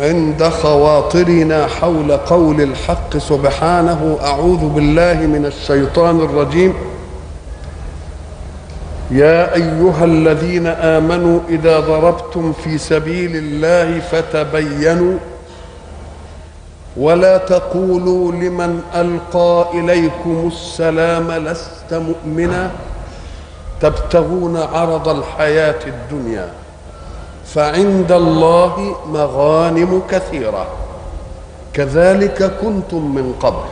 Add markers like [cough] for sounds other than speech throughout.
عند خواطرنا حول قول الحق سبحانه أعوذ بالله من الشيطان الرجيم. يا أيها الذين آمنوا إذا ضربتم في سبيل الله فتبينوا ولا تقولوا لمن ألقى إليكم السلام لست مؤمنا. تبتغون عرض الحياة الدنيا. فعند الله مغانم كثيرة. كذلك كنتم من قبل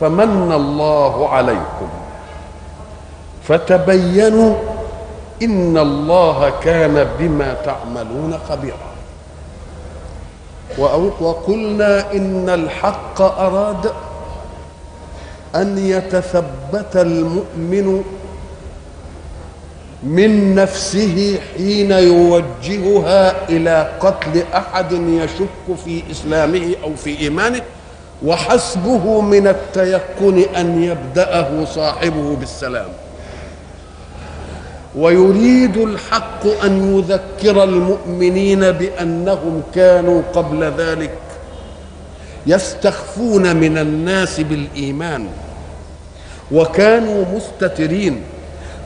فمن الله عليكم. فتبينوا إن الله كان بما تعملون خبيرا. وقلنا إن الحق أراد أن يتثبت المؤمن من نفسه حين يوجهها إلى قتل أحد يشك في إسلامه أو في إيمانه وحسبه من التيقن أن يبدأه صاحبه بالسلام. ويريد الحق أن يذكر المؤمنين بأنهم كانوا قبل ذلك يستخفون من الناس بالإيمان وكانوا مستترين.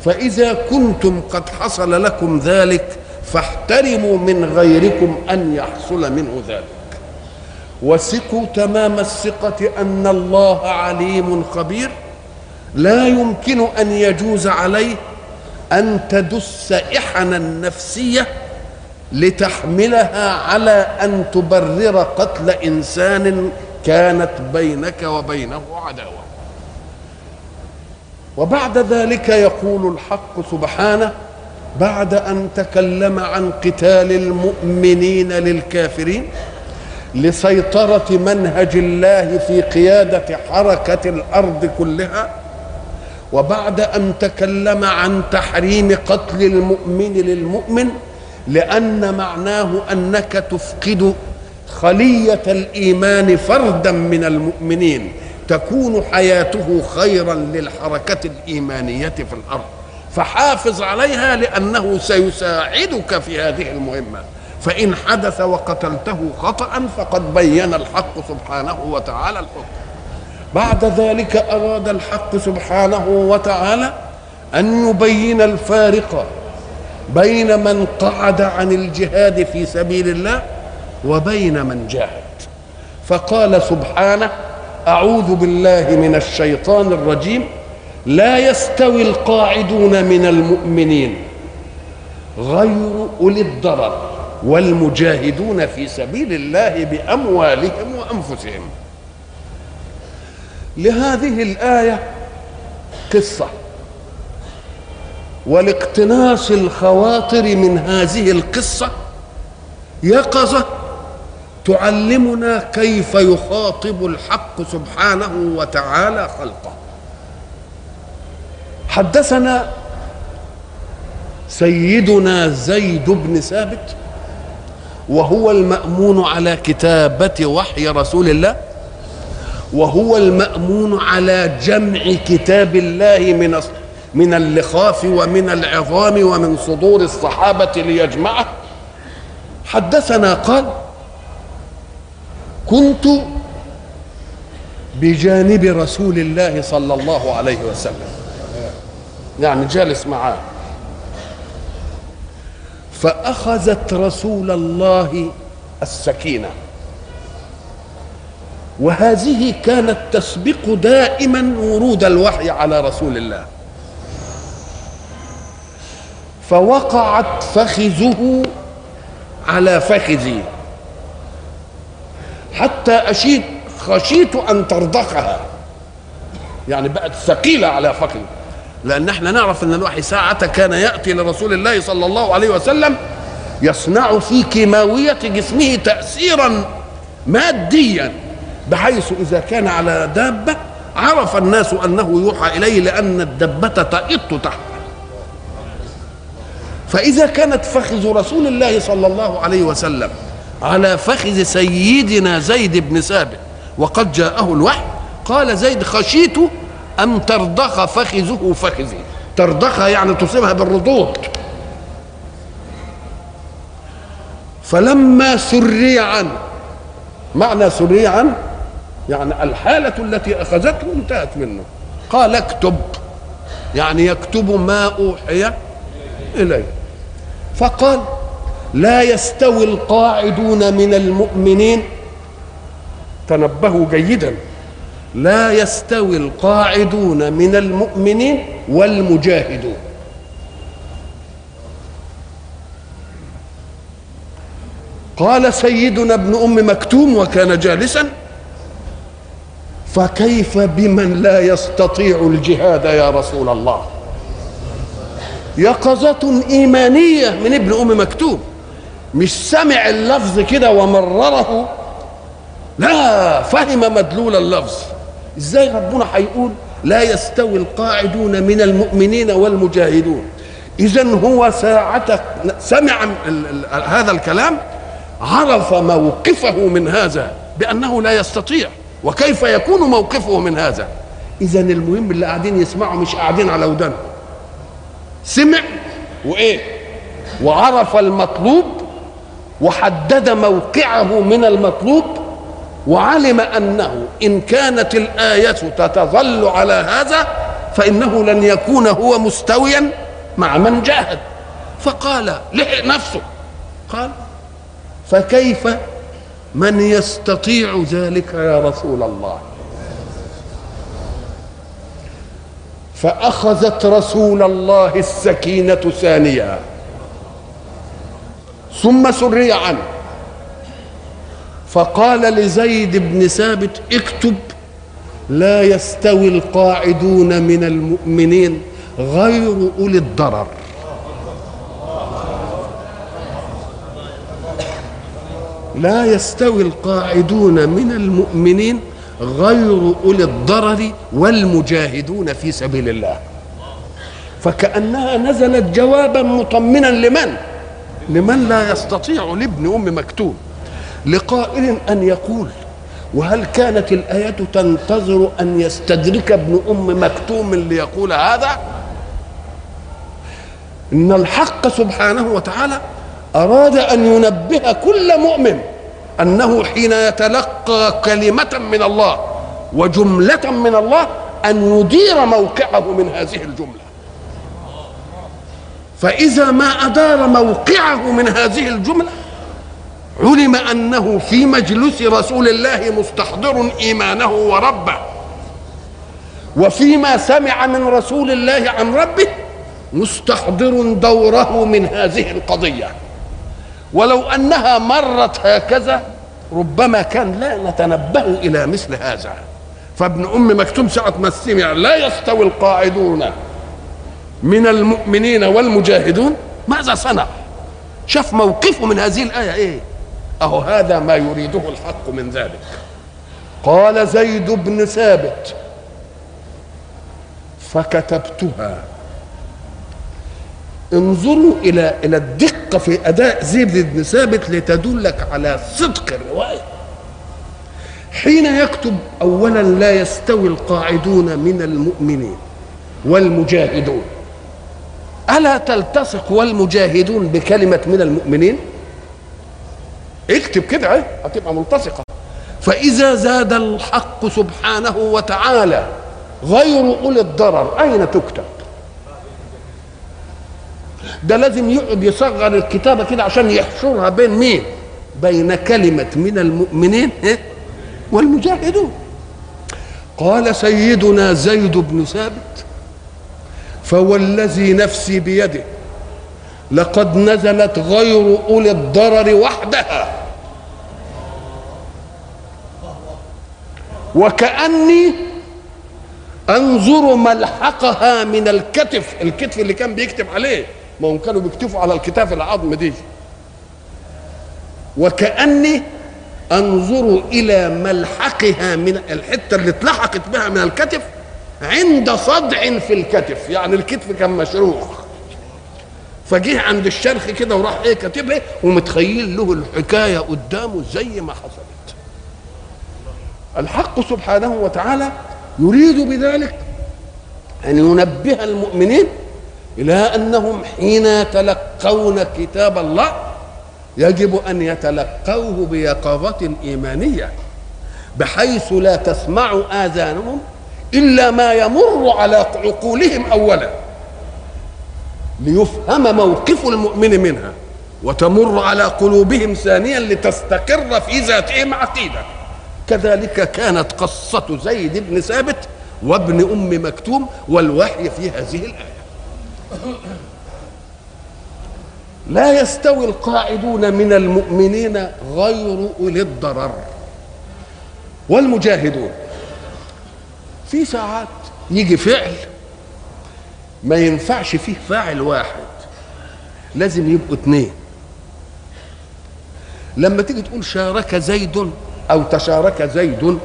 فإذا كنتم قد حصل لكم ذلك فاحترموا من غيركم أن يحصل منه ذلك. وثقوا تمام الثقة أن الله عليم خبير. لا يمكن أن يجوز عليه أن تدس إحنا النفسية لتحملها على أن تبرر قتل إنسان كانت بينك وبينه عداوة. وبعد ذلك يقول الحق سبحانه بعد أن تكلم عن قتال المؤمنين للكافرين لسيطرة منهج الله في قيادة حركة الأرض كلها وبعد أن تكلم عن تحريم قتل المؤمن للمؤمن لأن معناه أنك تفقد خلية الإيمان فردا من المؤمنين. تكون حياته خيرا للحركة الإيمانية في الأرض. فحافظ عليها لأنه سيساعدك في هذه المهمة. فإن حدث وقتلته خطأ فقد بين الحق سبحانه وتعالى الحكم. بعد ذلك أراد الحق سبحانه وتعالى أن يبين الفارق بين من قعد عن الجهاد في سبيل الله وبين من جاهد. فقال سبحانه أعوذ بالله من الشيطان الرجيم. لا يستوي القاعدون من المؤمنين غير أولي الضرر والمجاهدون في سبيل الله بأموالهم وأنفسهم. لهذه الآية قصة ولاقتناص الخواطر من هذه القصة يقظة تعلمنا كيف يخاطب الحق سبحانه وتعالى خلقه. حدثنا سيدنا زيد بن ثابت وهو المأمون على كتابة وحي رسول الله وهو المأمون على جمع كتاب الله من من اللخاف ومن العظام ومن صدور الصحابة ليجمعه. حدثنا قال كنت بجانب رسول الله صلى الله عليه وسلم. يعني جالس معاه. فأخذت رسول الله السكينة. وهذه كانت تسبق دائما ورود الوحي على رسول الله. فوقعت فخذه على فخذي. حتى أشيت خشيت أن ترضخها. يعني بقت ثقيلة على فخذي. لأن إحنا نعرف أن الوحي ساعة كان يأتي لرسول الله صلى الله عليه وسلم يصنع في كيماوية جسمه تأثيرا ماديا بحيث إذا كان على دابة عرف الناس أنه يوحى إليه لأن الدبة تئط تحته فإذا كانت فخذ رسول الله صلى الله عليه وسلم على فخذ سيدنا زيد بن ثابت. وقد جاءه الوحي قال زيد خشيت أن ترضخ فخذه فخذي. ترضخ يعني تصيبها بالردود فلما سري عنه معنى سري عنه يعني الحالة التي أخذته انتهت منه. قال اكتب يعني يكتب ما أوحي إليه. فقال لا يستوي القاعدون من المؤمنين. تنبهوا جيدا. لا يستوي القاعدون من المؤمنين والمجاهدون. قال سيدنا ابن أم مكتوم وكان جالسا فكيف بمن لا يستطيع الجهاد يا رسول الله؟ يقظة إيمانية من ابن أم مكتوم. مش سمع اللفظ كده ومرره. لا فهم مدلول اللفظ. إزاي ربنا هيقول لا يستوي القاعدون من المؤمنين والمجاهدون؟ اذا هو ساعة سمع هذا الكلام عرف موقفه من هذا بأنه لا يستطيع. وكيف يكون موقفه من هذا؟ اذا المهم اللي قاعدين يسمعوا مش قاعدين على ودانهم سمع وإيه؟ وعرف المطلوب وحدد موقعه من المطلوب وعلم أنه إن كانت الآية تتظل على هذا فإنه لن يكون هو مستويا مع من جاهد. فقال لحق نفسه. قال فكيف من يستطيع ذلك يا رسول الله؟ فأخذت رسول الله السكينة ثانية ثم سري عنه. فقال لزيد بن ثابت اكتب لا يستوي القاعدون من المؤمنين غير أولي الضرر. لا يستوي القاعدون من المؤمنين غير أولي الضرر والمجاهدون في سبيل الله. فكأنها نزلت جوابا مطمنا لمن؟ لمن لا يستطيع لابن أم مكتوم لقائل أن يقول وهل كانت الآية تنتظر أن يستدرك ابن أم مكتوم ليقول هذا؟ إن الحق سبحانه وتعالى أراد أن ينبه كل مؤمن أنه حين يتلقى كلمة من الله وجملة من الله أن يدير موقعه من هذه الجملة. فإذا ما أدار موقعه من هذه الجملة علم أنه في مجلس رسول الله مستحضر إيمانه وربه. وفيما سمع من رسول الله عن ربه مستحضر دوره من هذه القضية. ولو أنها مرت هكذا ربما كان لا نتنبه إلى مثل هذا. فابن أم مكتوم ساعة ما سمع لا يستوي القاعدون. من المؤمنين والمجاهدون؟ ماذا صنع؟ شاف موقفه من هذه الآية. إيه؟ أهو هذا ما يريده الحق من ذلك. قال زيد بن ثابت فكتبتها. انظروا إلى إلى الدقة في أداء زيد بن ثابت لتدلك على صدق الرواية. حين يكتب اولا لا يستوي القاعدون من المؤمنين والمجاهدون. ألا تلتصق والمجاهدون بكلمة من المؤمنين؟ اكتب كده هتبقى ملتصقة. فإذا زاد الحق سبحانه وتعالى غير أولي الضرر أين تكتب؟ ده لازم يقعد يصغر الكتابة كده عشان يحشرها بين مين؟ بين كلمة من المؤمنين والمجاهدون. قال سيدنا زيد بن ثابت فوالذي نفسي بيده لقد نزلت غير أولي الضرر وحدها. وكأني أنظر ملحقها من الكتف. الكتف اللي كان بيكتب عليه ما هم كانوا بيكتفوا على الكتاف العظم دي. وكأني انظروا إلى ملحقها من الحتة اللي اتلحقت بها من الكتف عند صدع في الكتف يعني الكتف كان مشروخ. فجه عند الشرخ كده وراح إيه كاتبها ومتخيل له الحكاية قدامه زي ما حصلت. الحق سبحانه وتعالى يريد بذلك أن ينبه المؤمنين إلى أنهم حين يتلقون كتاب الله يجب أن يتلقوه بيقظة إيمانية بحيث لا تسمع آذانهم إلا ما يمر على عقولهم اولا. ليفهم موقف المؤمن منها وتمر على قلوبهم ثانيا لتستقر في ذاتهم عقيدة. كذلك كانت قصة زيد بن ثابت وابن أم مكتوم والوحي في هذه الآية. لا يستوي القاعدون من المؤمنين غير أولي الضرر. والمجاهدون في ساعات يجي فعل ما ينفعش فيه. فاعل واحد. لازم يبقوا اثنين لما تيجي تقول شارك زيد أو تشارك زيد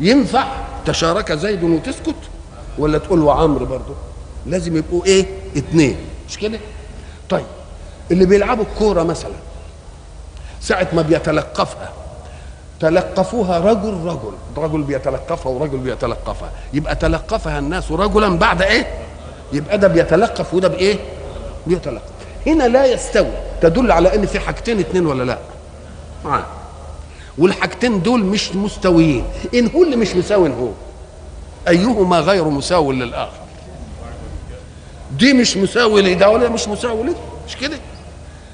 ينفع تشارك زيد وتسكت؟ ولا تقول وعمرو برضه؟ لازم يبقوا إيه؟ اثنين مش كده؟ طيب اللي بيلعبوا الكورة مثلا ساعة ما بيتلقفها تلقفوها رجل رجل. رجل بيتلقفها ورجل بيتلقفها. يبقى تلقفها الناس رجلا بعد إيه؟ يبقى ده بيتلقف وده بإيه؟ بيتلقف. هنا لا يستوي. تدل على إن في حاجتين اتنين ولا لا؟ معاه والحاجتين دول مش مستويين. إن هو اللي مش مساوي هو. أيهما غير مساو للآخر؟ دي مش مساوي لده ولا مش مساوي لده.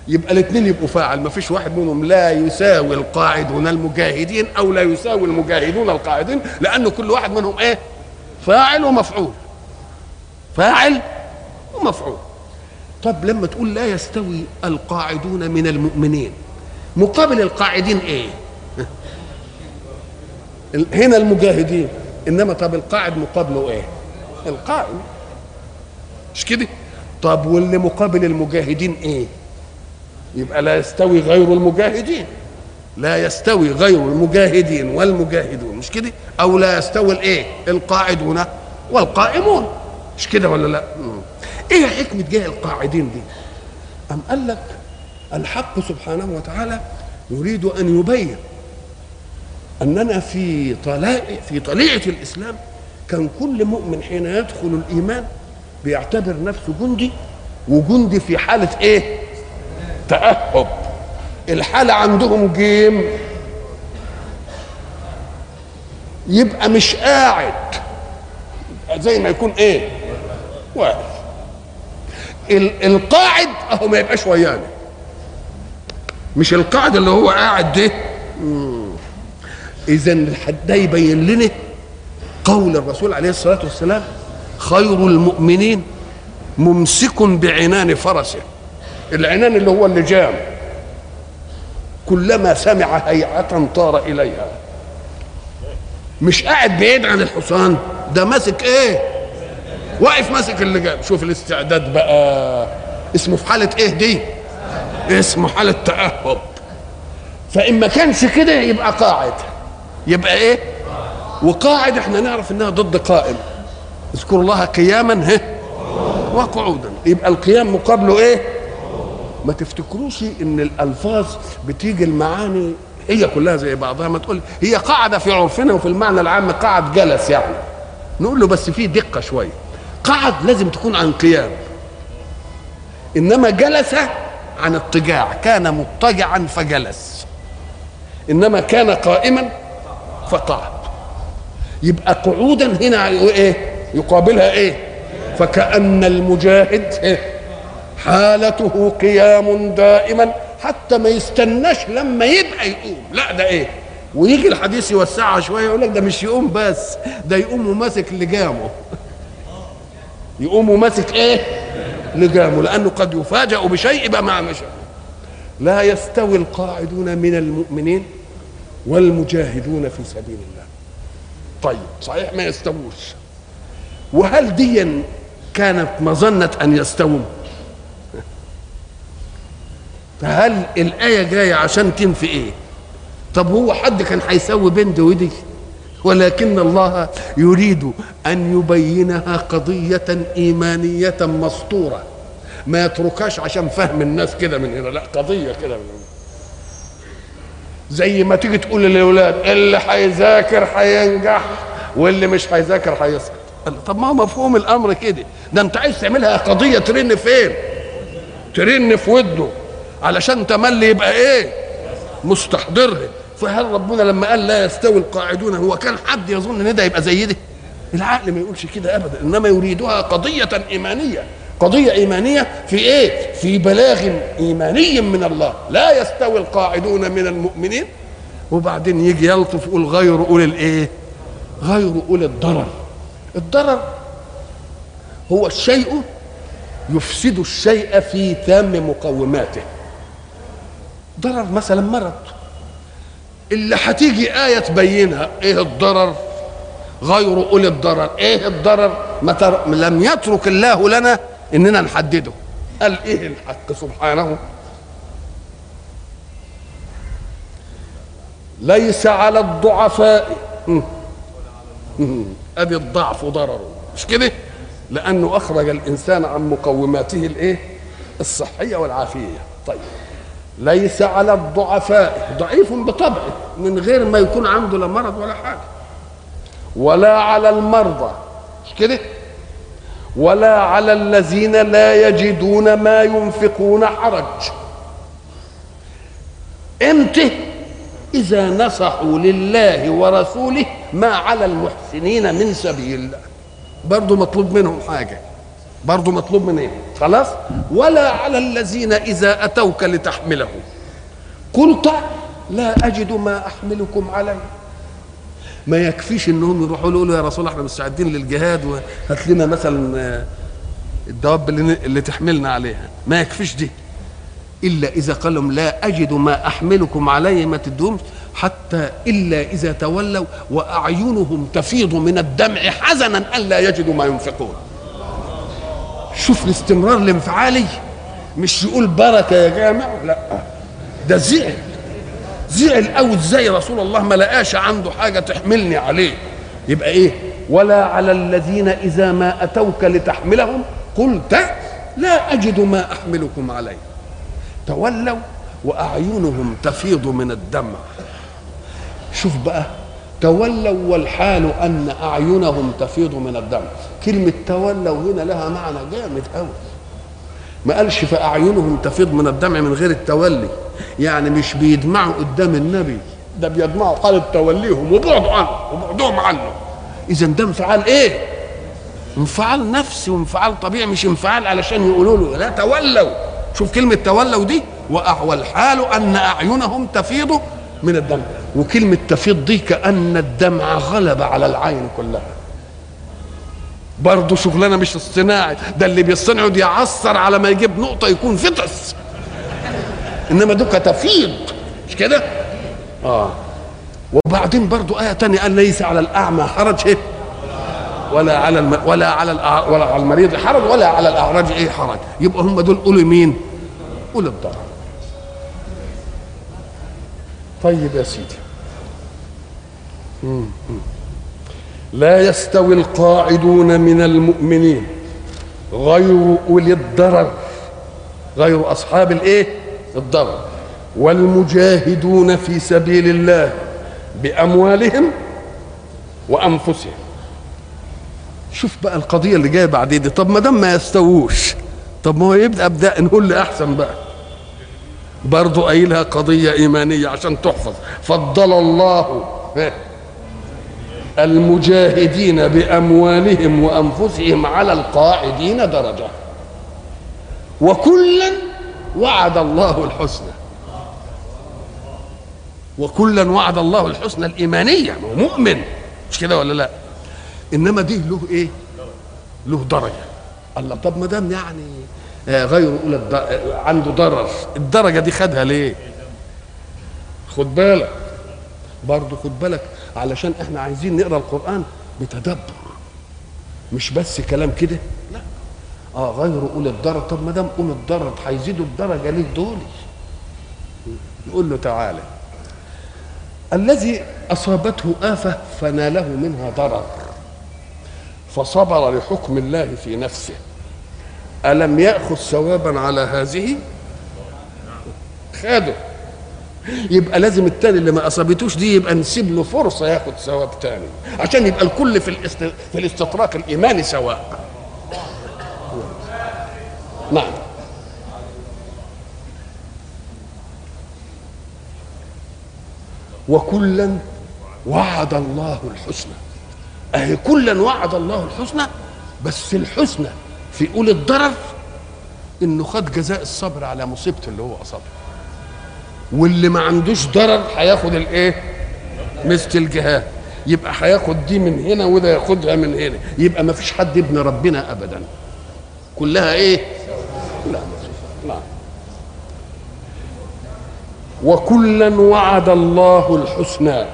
يبقى الاثنين يبقوا فاعل. ما فيش واحد منهم لا يساوي القاعدون المجاهدين أو لا يساوي المجاهدون القاعدين لأنه كل واحد منهم إيه؟ فاعل ومفعول. فاعل ومفعول. طب لما تقول لا يستوي القاعدون من المؤمنين مقابل القاعدين إيه؟ [laughs] هنا المجاهدين. إنما طب القاعد مقابله إيه؟ القائم مش كده؟ طب واللي مقابل المجاهدين إيه؟ يبقى لا يستوي غير المجاهدين. لا يستوي غير المجاهدين والمجاهدون. مش كده؟ أو لا يستوي الإيه؟ القاعدون والقائمون. مش كده ولا لا. إيه حكمة جاه القاعدين دي؟ أم قال لك الحق سبحانه وتعالى يريد أن يبين أننا في طلائع في طليعة الإسلام كان كل مؤمن حين يدخل الإيمان بيعتبر نفسه جندي وجندي في حالة إيه؟ تاهب الحالة عندهم جيم. يبقى مش قاعد. زي ما يكون إيه؟ واقف. القاعد أهو ما يبقاش ويانا. مش القاعد اللي هو قاعد ده؟ إذا ده يبين لنا قول الرسول عليه الصلاة والسلام خير المؤمنين ممسك بعنان فرسه. العنان اللي هو اللجام كلما سمع هيعة طار إليها. مش قاعد بعيد عن الحصان. ده ماسك إيه؟ واقف ماسك اللجام شوف الاستعداد بقى. اسمه في حالة إيه دي؟ اسمه حالة تأهب. فإن ما كانش كده يبقى قاعد. يبقى إيه؟ وقاعد إحنا نعرف إنها ضد قائم. اذكروا الله قياما وقعودا. يبقى القيام مقابله إيه؟ ما تفتكروش إن الألفاظ بتيجي المعاني هي كلها زي بعضها؟ ما تقول هي قاعدة في عرفنا وفي المعنى العام قعد جلس يعني. نقول له بس في دقة شوية. قعد لازم تكون عن قيام. إنما جلس عن اضطجاع. كان مضطجعا فجلس. إنما كان قائما فقعد يبقى قعودا هنا إيه؟ يقابلها إيه؟ فكأن المجاهد إيه؟ حالته قيام دائما حتى ما يستناش لما يبقى يقوم. لا ده إيه؟ ويجي الحديث يوسعها شوية يقول لك ده مش يقوم بس ده يقوم وماسك لجامه. يقوم وماسك إيه؟ لجامه لأنه قد يفاجأ بشيء يبقى مع مشى لا يستوي القاعدون من المؤمنين والمجاهدون في سبيل الله. طيب صحيح ما يستووش. وهل دي كانت مظنة أن يستووا فهل الآية جاية عشان تنفي إيه؟ طب هو حد كان هيسوي دي ودي ولكن الله يريد أن يبينها قضية إيمانية مسطوره ما يتركهاش عشان فهم الناس كده من هنا. لا قضية كده من هنا. زي ما تيجي تقول للأولاد اللي هيذاكر هينجح واللي مش هيذاكر هيسقط. طب ما هو مفهوم الأمر كده. ده أنت عايز تعملها قضية ترن فين؟ ترن في وده. علشان تملي يبقى إيه؟ مستحضرها فهل ربنا لما قال لا يستوي القاعدون هو كان حد يظن إن ده يبقى زي ده العقل ما يقولش كده ابدا إنما يريدها قضية إيمانية. قضية إيمانية في إيه؟ في بلاغ إيماني من الله. لا يستوي القاعدون من المؤمنين. وبعدين يجي يلطف يقول غير أولي الإيه؟ غير أولي الضرر. الضرر هو الشيء يفسد الشيء في تام مقوماته. ضرر مثلا مرض. اللي هتيجي آية تبينها إيه الضرر؟ غير أولي الضرر. إيه الضرر؟ ما تر... لم يترك الله لنا إننا نحدده. قال إيه الحق سبحانه؟ ليس على الضعفاء. ادي الضعف ضرره مش كده؟ لأنه أخرج الإنسان عن مقوماته الإيه؟ الصحية والعافية. طيب. ليس على الضعفاء. ضعيف بطبعه من غير ما يكون عنده لا مرض ولا حاجة. ولا على المرضى. مش كده؟ ولا على الذين لا يجدون ما ينفقون حرج. إمتى إذا نصحوا لله ورسوله ما على المحسنين من سبيل برضه مطلوب منهم حاجة. برضه مطلوب من إيه؟ خلاص؟ ولا على الذين إذا أتوك لتحمله. قلت لا أجد ما أحملكم عليه. ما يكفيش إنهم يروحوا يقولوا يا رسول الله إحنا مستعدين للجهاد وهات لنا مثلا الدواب اللي, اللي تحملنا عليها. ما يكفيش دي. إلا إذا قال لهم لا أجد ما أحملكم عليه ما تدومش. حتى إلا إذا تولوا وأعينهم تفيض من الدمع حزنا الا يجدوا ما ينفقون. شوف الاستمرار الانفعالي مش يقول بركة يا جامع لا. ده زعل. زعل قوي إزاي رسول الله ما لقاش عنده حاجة تحملني عليه. يبقى إيه؟ ولا على الذين إذا ما أتوك لتحملهم قلت لا أجد ما أحملكم عليه. تولوا وأعينهم تفيض من الدمع. شوف بقى تولوا والحال أن أعينهم تفيض من الدمع كلمة تولوا هنا لها معنى جامد قوي ما قالش فأعينهم تفيض من الدمع من غير التولي. يعني مش بيدمعوا قدام النبي ده بيدمعوا. حاله توليهم وبعدوا عنه وبعدهم عنه. اذا ده انفعال إيه؟ انفعال نفسي وانفعال طبيعي مش انفعال علشان يقولوا له لا تولوا. شوف كلمة تولوا دي. والحال أن أعينهم تفيض من الدمع وكلمة تفيض دي كأن الدمع غلب على العين كلها برضه شغلانة مش الصناعي ده اللي بيصنعه دي يعصر على ما يجيب نقطة يكون فطس إنما دوك تفيض مش كده آه وبعدين برضو آية تانية قال ليس على الأعمى حرج إيه؟ ولا على الم... ولا على الأع... ولا على المريض حرج ولا على الأعرج إيه حرج يبقى هم دول أولي مين؟ أولي الضرر طيب يا سيدي. لا يستوي القاعدون من المؤمنين غير أولي الضرر غير أصحاب الإيه؟ الضرر. والمجاهدون في سبيل الله بأموالهم وأنفسهم. شوف بقى القضية اللي جاية بعد دي. طب ما دام ما يستووش طب ما هو يبدأ ابدا نقول احسن بقى. برضه قايلها قضية إيمانية عشان تحفظ. فضل الله. المجاهدين بأموالهم وأنفسهم على القاعدين درجة. وكلا وعد الله الحسنى. وكلا وعد الله الحسنى الإيمانية. مؤمن. مش كده ولا لا؟ إنما دي له إيه؟ له درجة. الله طب ما دام يعني غير أولى عنده ضرر الدرجة دي خدها ليه؟ خد بالك. برضه خد بالك. علشان إحنا عايزين نقرأ القرآن بتدبر. مش بس كلام كده؟ لا. آه غير أولي الضرر طب ما دام أولي الضرر هيزيدوا الدرجة ليه دول؟ نقول له تعالى. الذي أصابته آفة فناله منها ضرر فصبر لحكم الله في نفسه. ألم يأخذ ثوابا على هذه؟ خده يبقى لازم التاني اللي ما أصابتوش دي يبقى نسيب له فرصة ياخد ثواب تاني. عشان يبقى الكل في الاست... في الاستطراق الإيماني سواء نعم. وكلا وعد الله الحسنى. أهي كلا وعد الله الحسنى بس الحسنى في اولى الضرر إنه خد جزاء الصبر على مصيبته اللي هو أصابها. واللي ما عندوش ضرر هياخد الايه؟ مثل الجهاد. يبقى هياخد دي من هنا وده ياخدها من هنا. يبقى ما فيش حد ابن ربنا ابدا. كلها إيه؟ لا لا. وكلا وعد الله الحسنى.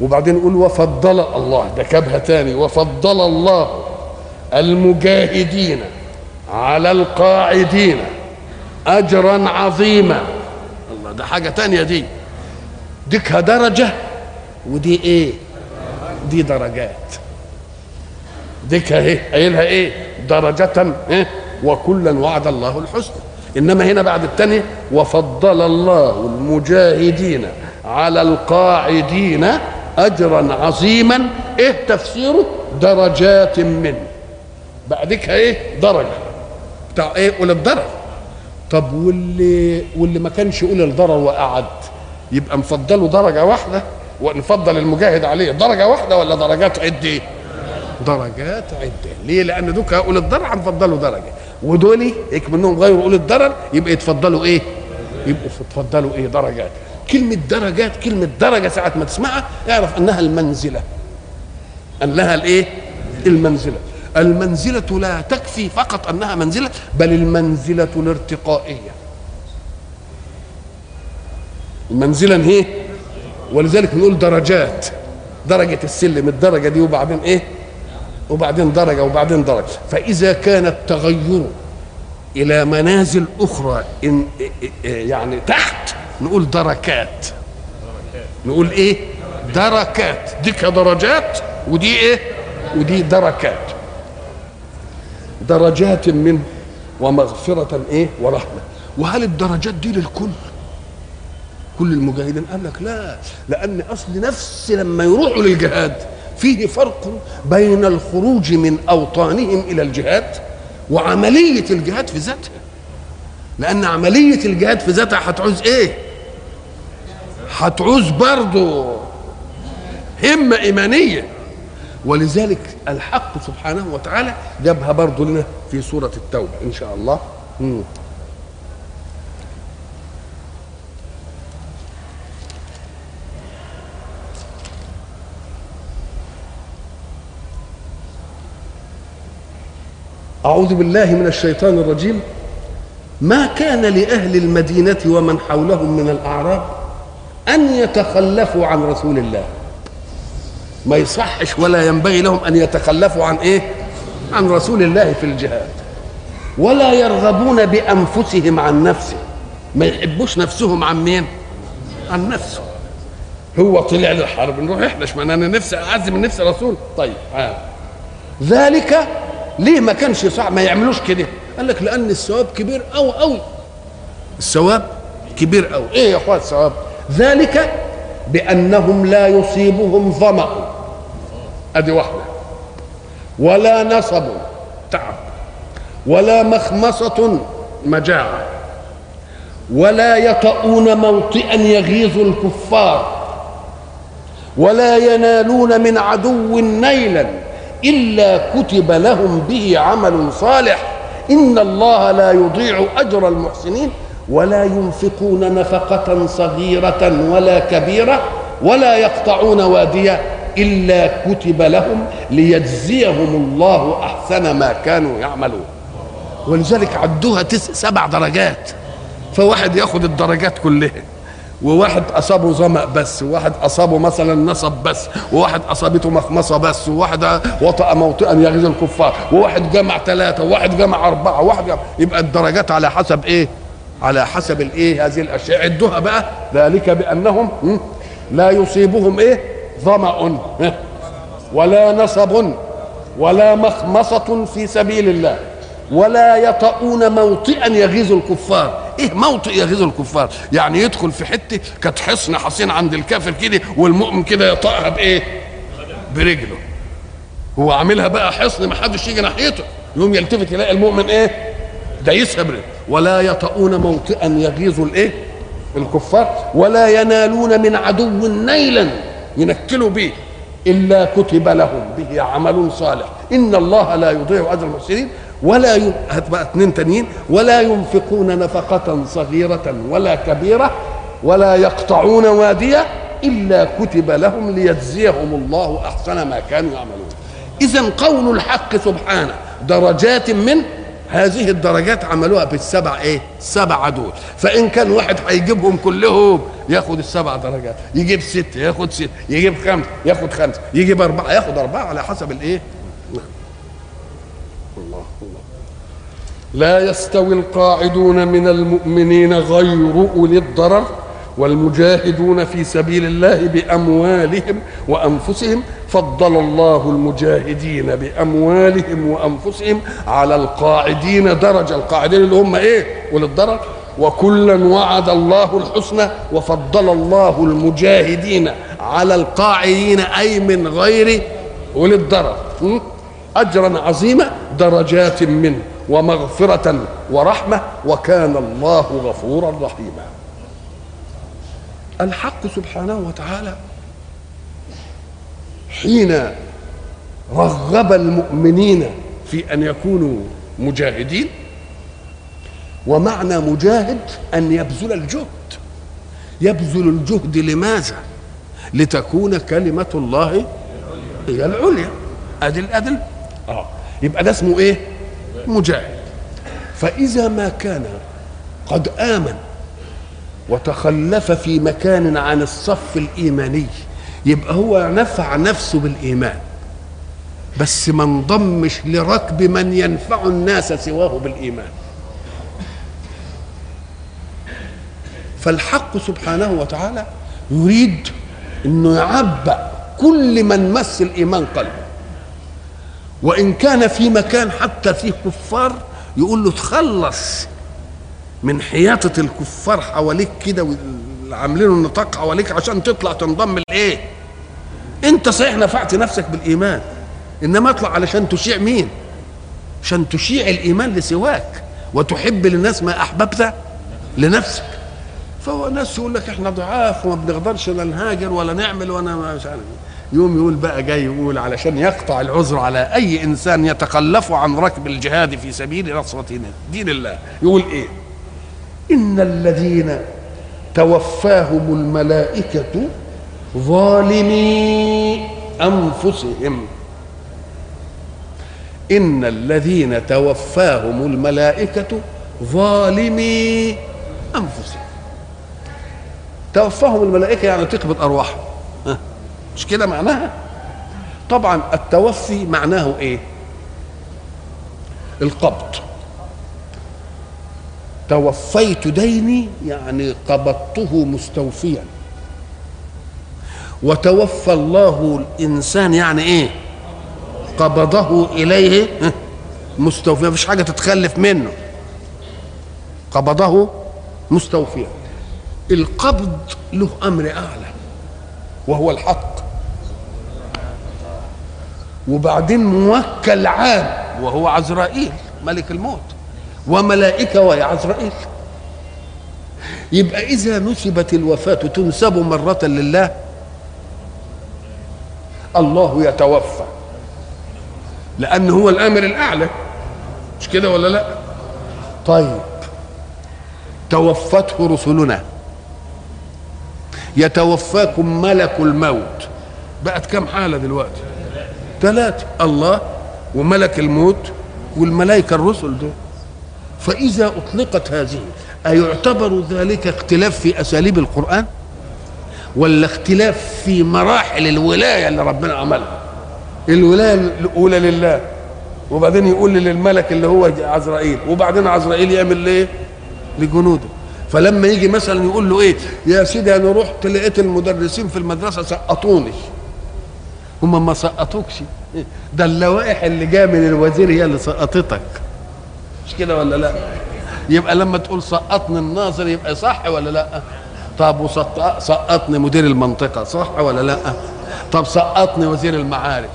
وبعدين يقول وفضل الله. ده كبهة تاني. وفضل الله المجاهدين على القاعدين أجرا عظيما. ده حاجة تانية دي. ديكها درجة ودي إيه؟ دي درجات. ديكها إيه؟ قايلها إيه؟ درجة إيه؟ وكلا وعد الله الحسنى. إنما هنا بعد الثانية وفضل الله المجاهدين على القاعدين اجرا عظيما إيه؟ تفسيره درجات منه بعدك إيه؟ درجة. بتاع إيه؟ اولى الضرر طب واللي واللي ما كانش اولى الضرر وقعد؟ يبقى نفضله درجة واحدة؟ ونفضل المجاهد عليه درجة واحدة ولا درجات عدة؟ درجات عدة. ليه؟ لأن دوك اولى الضرر هنفضله درجة. ودول هيك منهم غير أولي الضرر يبقى يتفضلوا إيه؟ يبقوا يتفضلوا إيه؟ درجات. كلمة درجات كلمة درجة ساعة ما تسمعها اعرف أنها المنزلة. أنها الإيه؟ المنزلة. المنزلة لا تكفي فقط أنها منزلة بل المنزلة الارتقائية. المنزلة هي ولذلك بنقول درجات. درجة السلم الدرجة دي وبعدين إيه؟ وبعدين درجة وبعدين درجة. فإذا كان التغير إلى منازل أخرى إن يعني تحت نقول دركات. نقول إيه؟ دركات. دي كدرجات ودي إيه؟ ودي دركات. درجات منه ومغفرة إيه؟ ورحمة. وهل الدرجات دي للكل؟ كل المجاهدين قال لك لا لأن أصل نفس لما يروحوا للجهاد فيه فرق بين الخروج من أوطانهم إلى الجهاد وعملية الجهاد في ذاتها. لأن عملية الجهاد في ذاتها هتعوز إيه؟ هتعوز برضه همة إيمانية. ولذلك الحق سبحانه وتعالى جابها برضه لنا في سورة التوبة إن شاء الله. مم. أعوذ بالله من الشيطان الرجيم. ما كان لأهل المدينة ومن حولهم من الأعراب أن يتخلفوا عن رسول الله. ما يصحش ولا ينبغي لهم أن يتخلفوا عن إيه؟ عن رسول الله في الجهاد. ولا يرغبون بأنفسهم عن نفسه. ما يحبوش نفسهم عن مين؟ عن نفسه هو طلع للحرب. نروح إحنا اشمعنى أنا نفسي اعز من نفس رسول. طيب آه. ذلك ليه ما كانش صعب ما يعملوش كده. قال لك لأن الثواب كبير قوي قوي الثواب كبير قوي إيه يا اخوات الثواب؟ ذلك بأنهم لا يصيبهم ظمأ. أدي واحدة. ولا نصب تعب. ولا مخمصة مجاعة. ولا يطؤون موطئا يغيظ الكفار. ولا ينالون من عدو نيلا إلا كتب لهم به عمل صالح. إن الله لا يضيع أجر المحسنين. ولا ينفقون نفقة صغيرة ولا كبيرة ولا يقطعون واديا. إلا كتب لهم ليجزيهم الله أحسن ما كانوا يعملون. ولذلك عدوها تس سبع درجات. فواحد ياخد الدرجات كلها. وواحد أصابه ظمأ بس وواحد أصابه مثلا نصب بس وواحد أصابته مخمصة بس وواحد وطأ موطئا يغيظ الكفار وواحد جمع ثلاثة وواحد جمع أربعة وواحد جمع. يبقى الدرجات على حسب إيه؟ على حسب الإيه هذه الأشياء. عدوها بقى ذلك بأنهم? لا يصيبهم إيه؟ ظمأ؟ ولا نصب ولا مخمصة في سبيل الله ولا يطؤون موطئا يغيظ الكفار. إيه موطئ يغيظ الكفار؟ يعني يدخل في حتة كانت حصن حصين عند الكافر كده والمؤمن كده يطأها بإيه؟ برجله. هو عاملها بقى حصن ما حدش يجي ناحيته يوم يلتفت يلاقي المؤمن إيه؟ دايسها برجله ولا يطؤون موطئا يغيظ الإيه؟ الكفار ولا ينالون من عدو نيلا. ينكلوا به إلا كتب لهم به عمل صالح. إن الله لا يضيع أجر المحسنين ولا ي... هات بقى اثنين تانيين ولا ينفقون نفقة صغيرة ولا كبيرة ولا يقطعون وادية إلا كتب لهم ليجزيهم الله أحسن ما كانوا يعملون. إذا قول الحق سبحانه درجات من هذه الدرجات عملوها بالسبع إيه؟ السبع دول فإن كان واحد هيجيبهم كلهم ياخد السبع درجات. يجيب ست ياخد ست. يجيب خمس ياخد خمس. يجيب أربعة ياخد أربعة على حسب الإيه؟ الله الله لا يستوي القاعدون من المؤمنين غير أولي الضرر والمجاهدون في سبيل الله بأموالهم وأنفسهم فضل الله المجاهدين بأموالهم وأنفسهم على القاعدين درجة. القاعدين اللي هم إيه؟ الضرر وكلا وعد الله الحسنى وفضل الله المجاهدين على القاعدين أي من غير الضرر اجرا عظيما درجات منه ومغفرة ورحمة وكان الله غفورا رحيما. الحق سبحانه وتعالى حين رغب المؤمنين في أن يكونوا مجاهدين ومعنى مجاهد أن يبذل الجهد. يبذل الجهد لماذا؟ لتكون كلمة الله هي العليا. أدل أدل. آه. يبقى ده اسمه إيه؟ مجاهد. فإذا ما كان قد آمن وتخلف في مكان عن الصف الإيماني يبقى هو نفع نفسه بالإيمان. بس ما انضمش لركب من ينفع الناس سواه بالإيمان. فالحق سبحانه وتعالى يريد إنه يعبأ كل من مس الإيمان قلبه. وإن كان في مكان حتى فيه كفار يقول له تخلص من حياطة الكفار حواليك كده عاملين النطاق حواليك عشان تطلع تنضم لإيه؟ أنت صحيح نفعت نفسك بالإيمان إنما اطلع علشان تشيع مين؟ عشان تشيع الإيمان لسواك وتحب للناس ما أحببت لنفسك. فهو ناس يقول لك إحنا ضعاف وما بنقدرش لا نهاجر ولا نعمل وأنا مش عارف. يوم يقول بقى جاي يقول علشان يقطع العذر على أي إنسان يتخلف عن ركب الجهاد في سبيل نصرة دين الله. يقول إيه؟ إن الذين توفاهم الملائكة ظالمي أنفسهم. إن الذين توفاهم الملائكة ظالمي أنفسهم. توفاهم الملائكة يعني تقبض ارواحهم مش كده معناها؟ طبعا التوفي معناه إيه؟ القبض. توفيت ديني يعني قبضته مستوفيا. وتوفى الله الإنسان يعني إيه؟ قبضه إليه مستوفيا. مفيش حاجة تتخلف منه. قبضه مستوفيا. القبض له أمر أعلى وهو الحق. وبعدين موكل عام وهو عزرائيل ملك الموت. وملائكة وهي عزرائيل يبقى إذا نسبت الوفاة تنسب مرة لله. الله يتوفى. لأن هو الآمر الأعلى. مش كده ولا لا؟ طيب. توفته رسلنا. يتوفاكم ملك الموت. بقت كم حالة دلوقتي؟ ثلاثة. الله وملك الموت والملائكة الرسل دول. فإذا أطلقت هذه أيعتبر ذلك اختلاف في أساليب القرآن؟ ولا اختلاف في مراحل الولاية اللي ربنا عملها؟ الولاية الأولى لله وبعدين يقول للملك اللي هو عزرائيل وبعدين عزرائيل يعمل ليه؟ لجنوده. فلما يجي مثلا يقول له إيه يا سيدي أنا رحت لقيت المدرسين في المدرسة سقطوني. هم ما سقطوكش. ده اللوائح اللي جاية من الوزير هي اللي سقطتك. مش كده ولا لا؟ يبقى لما تقول سقطني الناظر يبقى صح ولا لا؟ طب وسقطني مدير المنطقة صح ولا لا؟ طب سقطني وزير المعارف.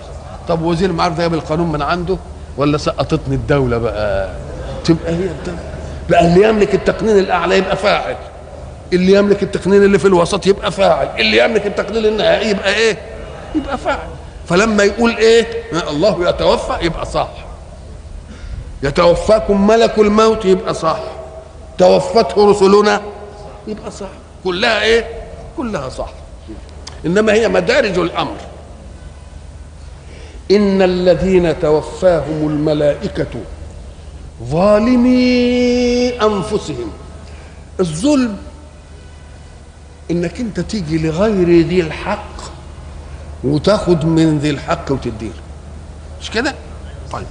طب وزير المعارف ده جاب القانون من عنده ولا سقطتني الدولة بقى؟ تبقى هي الدولة. بقى اللي يملك التقنين الأعلى يبقى فاعل. اللي يملك التقنين اللي في الوسط يبقى فاعل. اللي يملك التقنين النهائي يبقى إيه؟ يبقى فاعل. فلما يقول إيه؟ الله يتوفى يبقى صح. يتوفاكم ملك الموت يبقى صح توفته رسلنا يبقى صح كلها إيه؟ كلها صح إنما هي مدارج الأمر. إن الذين توفاهم الملائكة ظالمي أنفسهم. الظلم إنك أنت تيجي لغير ذي الحق وتاخد من ذي الحق وتديه مش كده؟ طيب.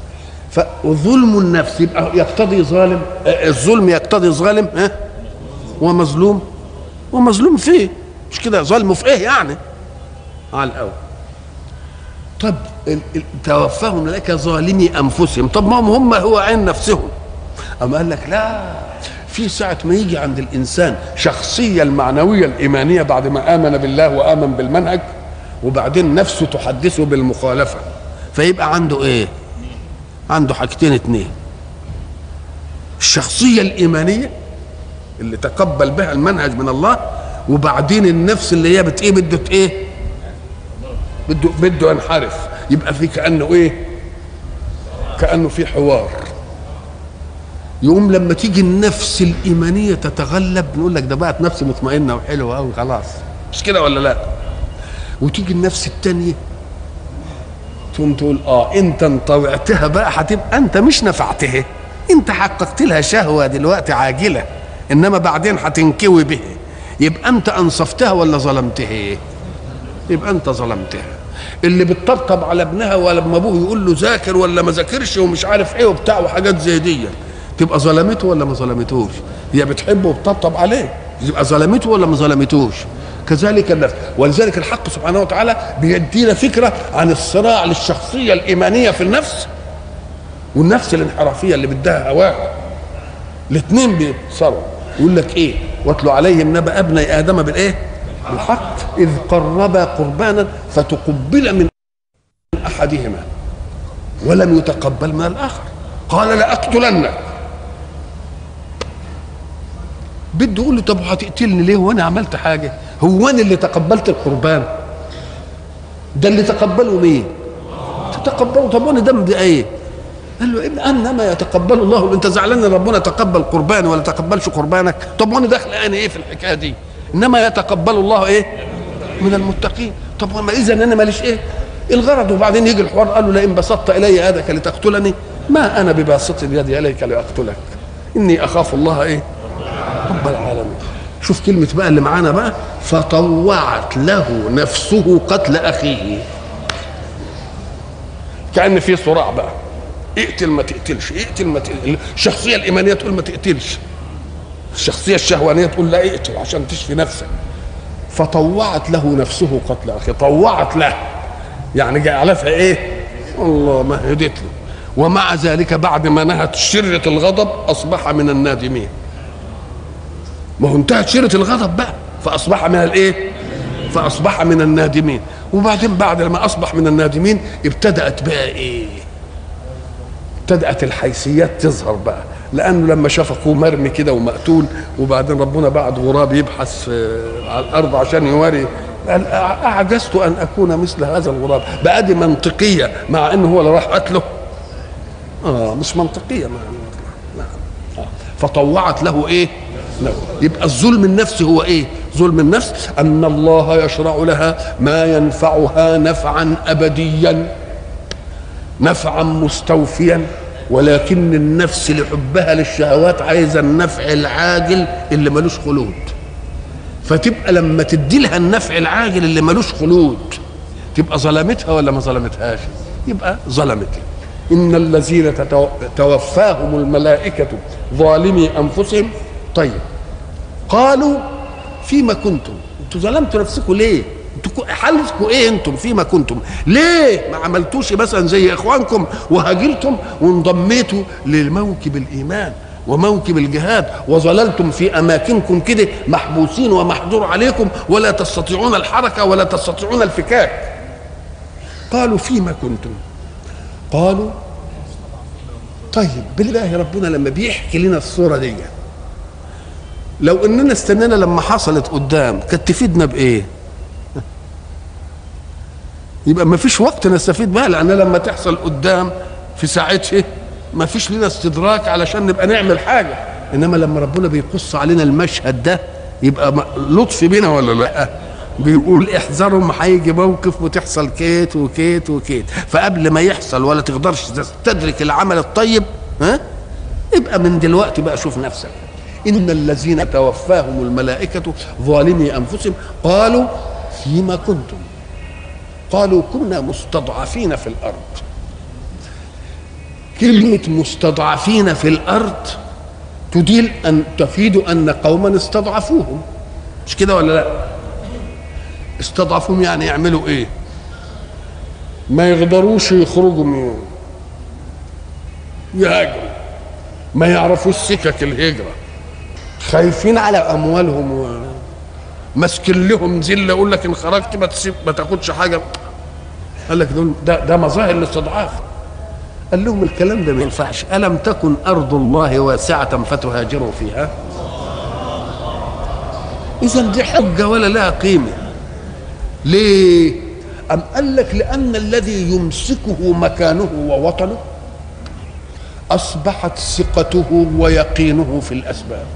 فظلم النفس يبقى يقتضي ظالم. الظلم يقتضي ظالم ها؟ ومظلوم ومظلوم فيه. مش كده؟ ظلمه في إيه يعني؟ على الأول. طب توفاهم لك ظالمي أنفسهم. طب ما هم هو عين نفسهم. أما قال لك لا في ساعة ما يجي عند الإنسان شخصية المعنوية الإيمانية بعد ما آمن بالله وآمن بالمنهج وبعدين نفسه تحدثه بالمخالفة فيبقى عنده إيه؟ عنده حاجتين اتنين. الشخصية الإيمانية اللي تقبل بها المنهج من الله وبعدين النفس اللي هي بت إيه بده إيه؟ بده بده ينحرف. يبقى في كأنه إيه؟ كأنه في حوار. يقوم لما تيجي النفس الإيمانية تتغلب نقول لك ده بقت نفس مطمئنة وحلوة قوي خلاص. مش كده ولا لا؟ وتيجي النفس الثانية تقوم تقول آه انت انطوعتها بقى هتبقى أنت مش نفعتها انت حققت لها شهوة دلوقتي عاجلة إنما بعدين هتنكوي به. يبقى أنت أنصفتها ولا ظلمتها يبقى أنت ظلمتها. اللي بتطبطب على ابنها ولما أبوه يقول له ذاكر ولا ما ذاكرش ومش عارف إيه وبتاع وحاجات زي دي تبقى ظلمته ولا ما ظلمتوش؟ هي بتحبه وبتطبطب عليه يبقى ظلمته ولا ما ظلمتوش؟ كذلك النفس. ولذلك الحق سبحانه وتعالى بيدينا فكرة عن الصراع للشخصية الإيمانية في النفس والنفس الانحرافية اللي بدها هواها الاثنين بيتصارعوا يقول لك إيه؟ واتلو عليهم نبأ أبني آدم بالإيه؟ بالحق. إذ قربا قربانا فتقبل من أحدهما ولم يتقبل من الآخر. قال لاقتلنك بده يقول له طب هتقتلني ليه؟ وأنا عملت حاجة. هو أنا اللي تقبلت القربان. ده اللي تقبله مين؟ تتقبله. طب وأنا ذنبي إيه قال له ابن انما يتقبل الله. أنت زعلان إن ربنا تقبل قرباني ولا تقبلش قربانك؟ طب وأنا داخل أنا إيه في الحكاية دي؟ إنما يتقبل الله إيه؟ من المتقين. طب وما اذا أنا ماليش إيه؟ الغرض. وبعدين يجي الحوار قال له لئن بسطت إلي يدك لتقتلني. ما أنا بباسط يدي اليك لأقتلك. إني أخاف الله إيه؟ شوف كلمة بقى اللي معانا بقى. فطوعت له نفسه قتل أخيه. كأن في صراع بقى. اقتل ما تقتلش اقتل ما تقتل. الشخصية الإيمانية تقول ما تقتلش. الشخصية الشهوانية تقول لا اقتل عشان تشفي نفسك. فطوعت له نفسه قتل أخيه. طوعت له. يعني جعلتها إيه؟ الله ما هدت له. ومع ذلك بعد ما نهت شرة الغضب أصبح من النادمين. ما هو انتهت شرة الغضب بقى فأصبح من الإيه؟ فأصبح من النادمين وبعدين بعد ما أصبح من النادمين ابتدأت بقى إيه؟ ابتدأت الحيثيات تظهر بقى لأنه لما شاف أخوه مرمي كده ومقتول وبعدين ربنا بعد غراب يبحث على الأرض عشان يواري قال أعجزت أن أكون مثل هذا الغراب بقى دي منطقية مع أنه هو اللي راح قتله آه مش منطقية مع نعم آه. فطوعت له إيه؟ يبقى الظلم النفسي هو إيه؟ ظلم النفس. أن الله يشرع لها ما ينفعها نفعا ابديا نفعا مستوفيا. ولكن النفس لحبها للشهوات عايزة النفع العاجل اللي ملوش خلود. فتبقى لما تدي لها النفع العاجل اللي ملوش خلود تبقى ظلمتها ولا ما ظلمتهاش؟ يبقى ظلمتها. إن الذين توفاهم الملائكة ظالمي أنفسهم. طيب قالوا فيما كنتم؟ أنتوا ظلمتوا نفسكم ليه؟ حالتكم إيه أنتم فيما كنتم؟ ليه ما عملتوش مثلا زي إخوانكم وهاجرتم وانضميتوا لموكب الإيمان وموكب الجهاد وظللتم في أماكنكم كده محبوسين ومحظور عليكم ولا تستطيعون الحركة ولا تستطيعون الفكاك. قالوا فيما كنتم؟ قالوا طيب بالله ربنا لما بيحكي لنا الصورة دي لو إننا استنينا لما حصلت قدام كانت تفيدنا بإيه؟ يبقى ما فيش وقت نستفيد بها لأن لما تحصل قدام في ساعتها ما فيش لنا استدراك علشان نبقى نعمل حاجة. إنما لما ربنا بيقص علينا المشهد ده يبقى لطف بينا ولا لأ؟ بيقول احذروا ما هيجي موقف وتحصل كيت وكيت وكيت. فقبل ما يحصل ولا تقدرش تستدرك العمل الطيب ها؟ يبقى من دلوقتي بقى شوف نفسك. ان الذين توفاهم الملائكه ظالمي انفسهم قالوا فيما كنتم؟ قالوا كنا مستضعفين في الأرض. كلمة مستضعفين في الأرض تدل أن تفيد أن قوما استضعفوهم. مش كده ولا لأ؟ استضعفوهم يعني يعملوا إيه؟ ما يقدروش يخرجوا من يهاجروا ما يعرفوش سكك الهجرة. خايفين على أموالهم. ماسكين لهم ذلة يقول لك إن خرجت ما تسيب ما تاخدش حاجة. قال لك دول ده ده مظاهر الاستضعاف قال لهم الكلام ده ما ينفعش. ألم تكن أرض الله واسعة فتهاجروا فيها؟ إذا دي حجة ولا لها قيمة. ليه؟ أم قال لك لأن الذي يمسكه مكانه ووطنه أصبحت ثقته ويقينه في الأسباب.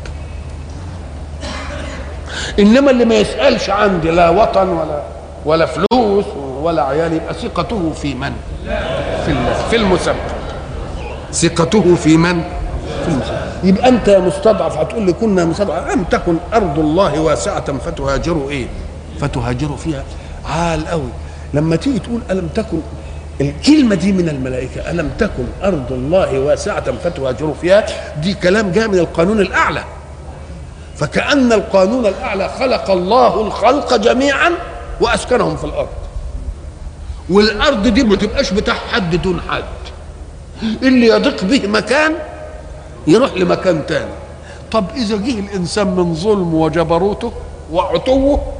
إنما اللي ما يسألش عندي لا وطن ولا ولا فلوس ولا عيال يبقى ثقته في من؟ في الله في المسبب ثقته في من؟ في المسبب يبقى أنت مستضعف هتقول لي كنا مستضعف. أم تكن أرض الله واسعة فتهاجروا إيه؟ فتهاجروا فيها. عال قوي لما تيجي تقول ألم تكن الكلمة دي من الملائكة. ألم تكن أرض الله واسعة فتهاجروا فيها؟ دي كلام جاء من القانون الأعلى. فكأن القانون الأعلى خلق الله الخلق جميعا وأسكنهم في الأرض. والأرض دي ما تبقاش بتاع حد دون حد. اللي يضيق به مكان يروح لمكان تاني. طب إذا جه الإنسان من ظلم وجبروته وعتوه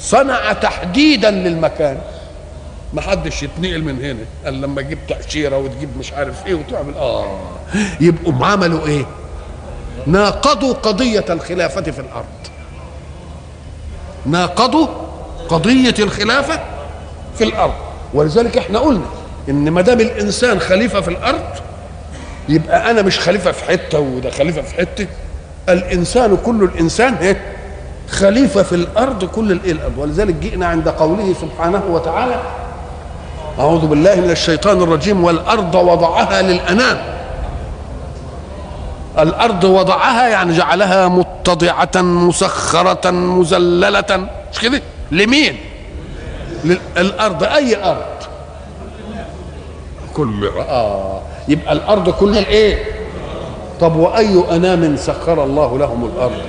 صنع تحديدا للمكان. ما حدش يتنقل من هنا. قال لما تجيب تأشيرة وتجيب مش عارف إيه وتعمل. آه. يبقوا عملوا إيه؟ ناقضوا قضية الخلافة في الأرض. ناقضوا قضية الخلافة في الأرض. ولذلك إحنا قلنا إن ما دام الإنسان خليفة في الأرض يبقى أنا مش خليفة في حتة وده خليفة في حتة. الإنسان كل الإنسان إيه؟ خليفة في الأرض كل الأرض. ولذلك جئنا عند قوله سبحانه وتعالى أعوذ بالله من الشيطان الرجيم والأرض وضعها للأنام. الأرض وضعها يعني جعلها متضعة مسخرة مذلله مش كده؟ لمين؟ الأرض أي أرض؟ كل آه. يبقى الأرض كل الإيه؟ طب وأي أنام سخر الله لهم الأرض؟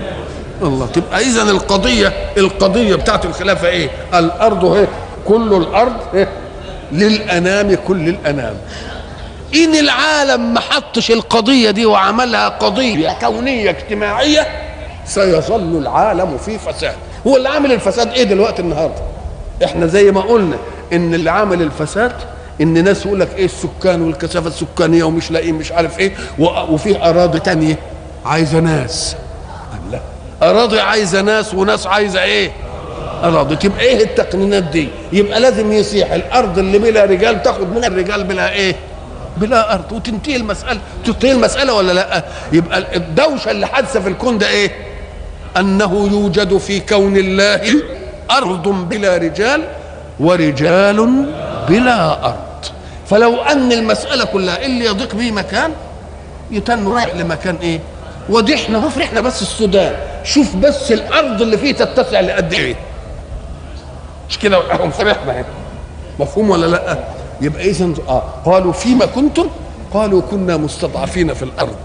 الله. تبقى اذا القضية القضية بتاعت الخلافة إيه؟ الأرض هي كل الأرض هي للأنام كل الأنام. إن العالم ما حطش القضية دي وعملها قضية كونية اجتماعية سيظل العالم في فساد. هو اللي عامل الفساد إيه دلوقتي النهارده؟ إحنا زي ما قلنا إن اللي عامل الفساد إن ناس يقول لك إيه السكان والكثافة السكانية ومش لاقيين مش عارف إيه وفي أراضي تانية. عايزة ناس. لا أراضي عايزة ناس وناس عايزة إيه؟ أراضي. تبقى إيه التقنينات دي؟ يبقى لازم يصيح الأرض اللي بلا رجال تاخد منها الرجال بلا إيه؟ بلا أرض. وتنتهي المسألة. تنتهي المسألة ولا لأ؟ يبقى الدوشة اللي حادثة في الكون ده إيه؟ أنه يوجد في كون الله أرض بلا رجال ورجال بلا أرض. فلو أن المسألة كلها اللي يضيق به مكان يتن رايح لمكان إيه؟ ودي إحنا هو إحنا بس السودان. شوف بس الأرض اللي فيه تتسع لقد إيه؟ مش كده؟ فرحنا مفهوم ولا لأ؟ يبقى اذا آه قالوا فيما كنتم؟ قالوا كنا مستضعفين في الأرض.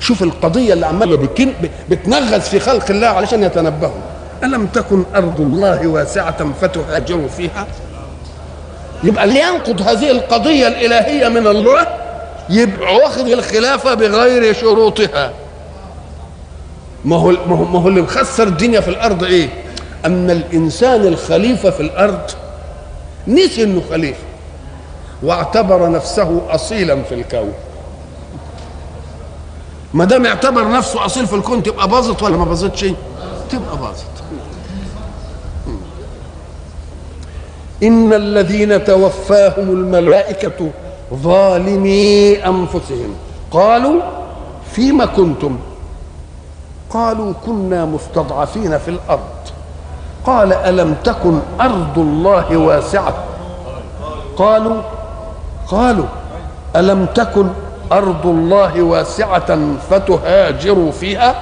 شوف القضية اللي عمالة بتكن- بتنغز في خلق الله علشان يتنبهوا. ألم تكن أرض الله واسعة فتهاجروا فيها؟ يبقى اللي ينقض هذه القضية الإلهية من الله يبقى واخد الخلافة بغير شروطها. ما هو ما هو, ما هو اللي مخسر الدنيا في الأرض إيه؟ أن الإنسان الخليفة في الأرض نسي إنه خليفة. واعتبر نفسه اصيلا في الكون. ما دام اعتبر نفسه أصيل في الكون تبقى باظت ولا ما باظتش؟ تبقى باظت. إن الذين توفاهم الملائكة ظالمي أنفسهم. قالوا فيما كنتم؟ قالوا كنا مستضعفين في الأرض. قال ألم تكن أرض الله واسعة؟ قالوا قالوا ألم تكن أرض الله واسعة فتهاجروا فيها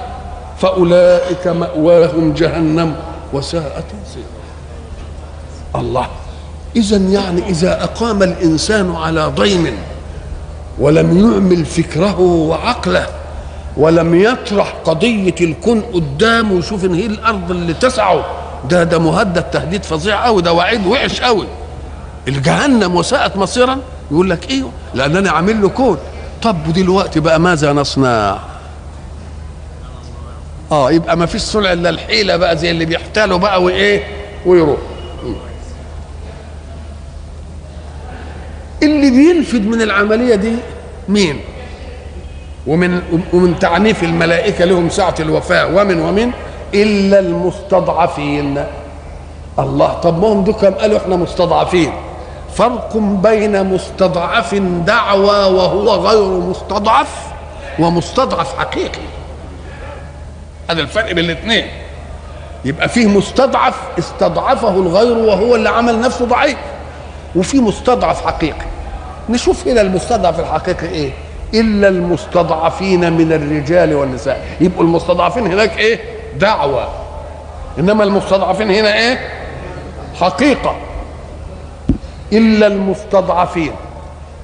فأولئك مأواهم جهنم وساءت مصيرا. الله. اذا يعني إذا أقام الإنسان على ضيم ولم يعمل فكره وعقله ولم يطرح قضية الكون قدامه ويشوف إن هي الأرض اللي تسعه ده ده مهدد تهديد فظيع قوي ده وعيد وحش قوي الجهنم وساءت مصيرا؟ يقول لك أيوه لأن أنا عامل له كون طب دلوقتي بقى ماذا نصنع؟ آه يبقى ما فيش صنع إلا الحيلة بقى زي اللي بيحتالوا بقى وإيه؟ ويروح. اللي بينفد من العملية دي مين؟ ومن ومن تعنيف الملائكة لهم ساعة الوفاة. ومن ومن؟ إلا المستضعفين. الله طب ما هم دول قالوا إحنا مستضعفين؟ فرق بين مستضعف دعوى وهو غير مستضعف ومستضعف حقيقي. هذا الفرق بين الاثنين. يبقى فيه مستضعف استضعفه الغير وهو اللي عمل نفسه ضعيف وفي مستضعف حقيقي. نشوف هنا المستضعف الحقيقي إيه؟ إلا المستضعفين من الرجال والنساء. يبقوا المستضعفين هناك إيه؟ دعوة. إنما المستضعفين هنا إيه؟ حقيقة. إلا المستضعفين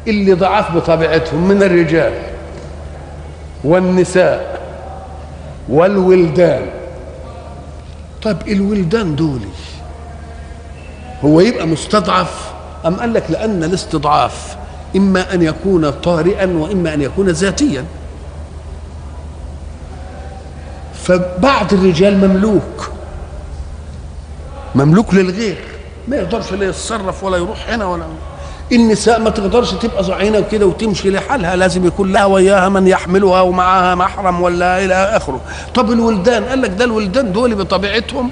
اللي ضعاف بطبيعتهم من الرجال والنساء والولدان. طيب الولدان دول هو يبقى مستضعف أم قال لك لأن الاستضعاف إما أن يكون طارئا وإما أن يكون ذاتيا؟ فبعض الرجال مملوك مملوك للغير. ما يقدرش لا يتصرف ولا يروح هنا ولا النساء ما تقدرش تبقى زعينة وكده وتمشي لحالها لازم يكون لها وياها من يحملها ومعها محرم ولا إلى آخره. طب الولدان قال لك ده الولدان دول بطبيعتهم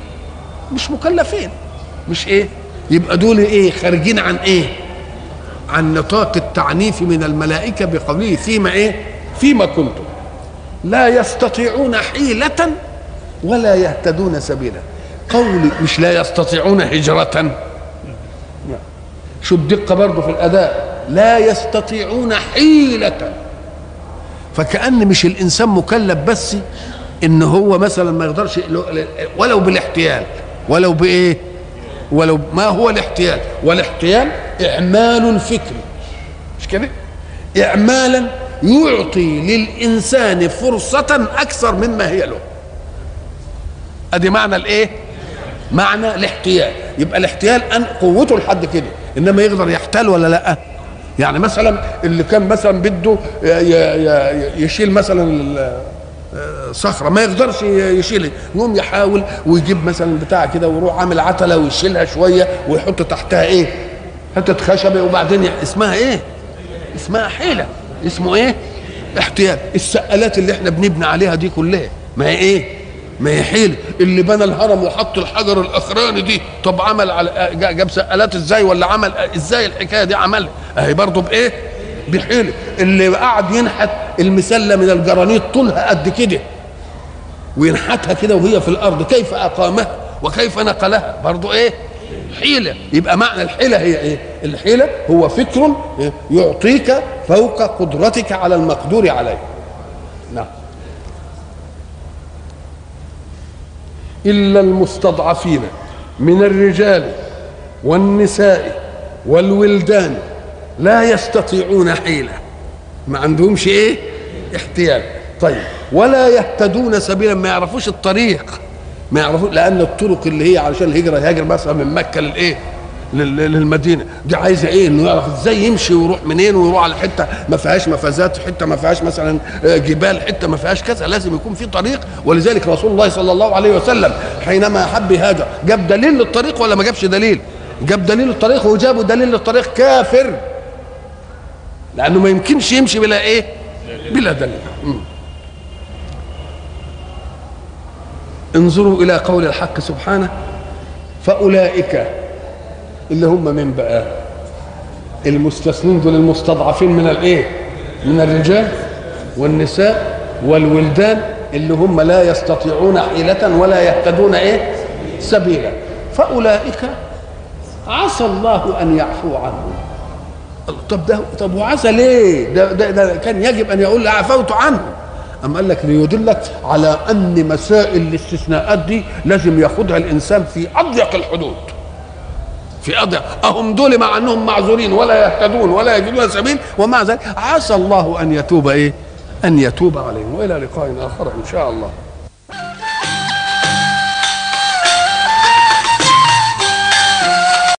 مش مكلفين. مش إيه؟ يبقى دول إيه؟ خارجين عن إيه؟ عن نطاق التعنيف من الملائكة بقوله فيما إيه؟ فيما كنتم. لا يستطيعون حيلة ولا يهتدون سبيلا. قولي مش لا يستطيعون هجرة. شو الدقة برضه في الأداء. لا يستطيعون حيلة. فكأن مش الإنسان مكلف بس إن هو مثلا ما يقدرش ولو بالاحتيال. ولو بإيه؟ ولو ما هو الاحتيال؟ والاحتيال إعمال فكري. مش كده؟ إعمالا يعطي للإنسان فرصة أكثر مما هي له. أدي معنى الإيه؟ معنى الاحتيال. يبقى الاحتيال أن قوته لحد كده إنما يقدر يحتال ولا لأ؟ يعني مثلا اللي كان مثلا بده يشيل مثلا صخرة ما يقدرش يشيلها. يقوم يحاول ويجيب مثلا بتاع كده ويروح عامل عتلة ويشيلها شوية ويحط تحتها إيه؟ حتة خشبة وبعدين اسمها إيه؟ اسمها حيلة. اسمه إيه؟ احتيال. السقالات اللي إحنا بنبني عليها دي كلها ما هي إيه؟ ما هي اللي بنى الهرم وحط الحجر الأخراني دي؟ طب عمل على جاب سقالات إزاي ولا عمل إزاي الحكاية دي عملها؟ أهي برضه بإيه؟ بحيله اللي قعد ينحت المسلة من الجرانيت طولها قد كده وينحتها كده وهي في الأرض كيف أقامها وكيف نقلها؟ برضه إيه؟ حيلة. يبقى معنى الحيلة هي إيه؟ الحيلة هو فكر يعطيك فوق قدرتك على المقدور عليه. نعم. إلا المستضعفين من الرجال والنساء والولدان لا يستطيعون حيلة. ما عندهمش إيه؟ احتيال. طيب. ولا يهتدون سبيلا ما يعرفوش الطريق. ما يعرفوش لأن الطرق اللي هي علشان الهجرة يهاجر مثلا من مكة للإيه؟ لل- للمدينة. دي عايزة إيه؟ إنه يعرف إزاي يمشي ويروح منين ويروح على حتة ما فيهاش مفازات حتة ما فيهاش مثلا آه، جبال حتة ما فيهاش كذا. لازم يكون في طريق. ولذلك رسول الله صلى الله عليه وسلم حينما حب يهاجر جاب دليل للطريق ولا ما جابش دليل؟ جاب دليل للطريق وجابوا دليل للطريق كافر. لأنه ما يمكنش يمشي بلا إيه؟ بلا دليل. انظروا إلى قول الحق سبحانه فأولئك اللي هم من بقى؟ المستثنين دول المستضعفين من الإيه؟ من الرجال والنساء والولدان اللي هم لا يستطيعون حيلة ولا يهتدون إيه؟ سبيلا. فأولئك عسى الله أن يعفو عنهم. طب ده طب وعسى ليه؟ ده, ده, ده كان يجب أن يقول عفوت عنه أم قال لك ليدلك على أن مسائل الاستثناءات دي لازم ياخدها الإنسان في أضيق الحدود. في أضيق أهم دول مع أنهم معذورين ولا يهتدون ولا يجدون سبيل ومع ذلك عسى الله أن يتوب إيه؟ أن يتوب عليهم وإلى لقاء آخر إن شاء الله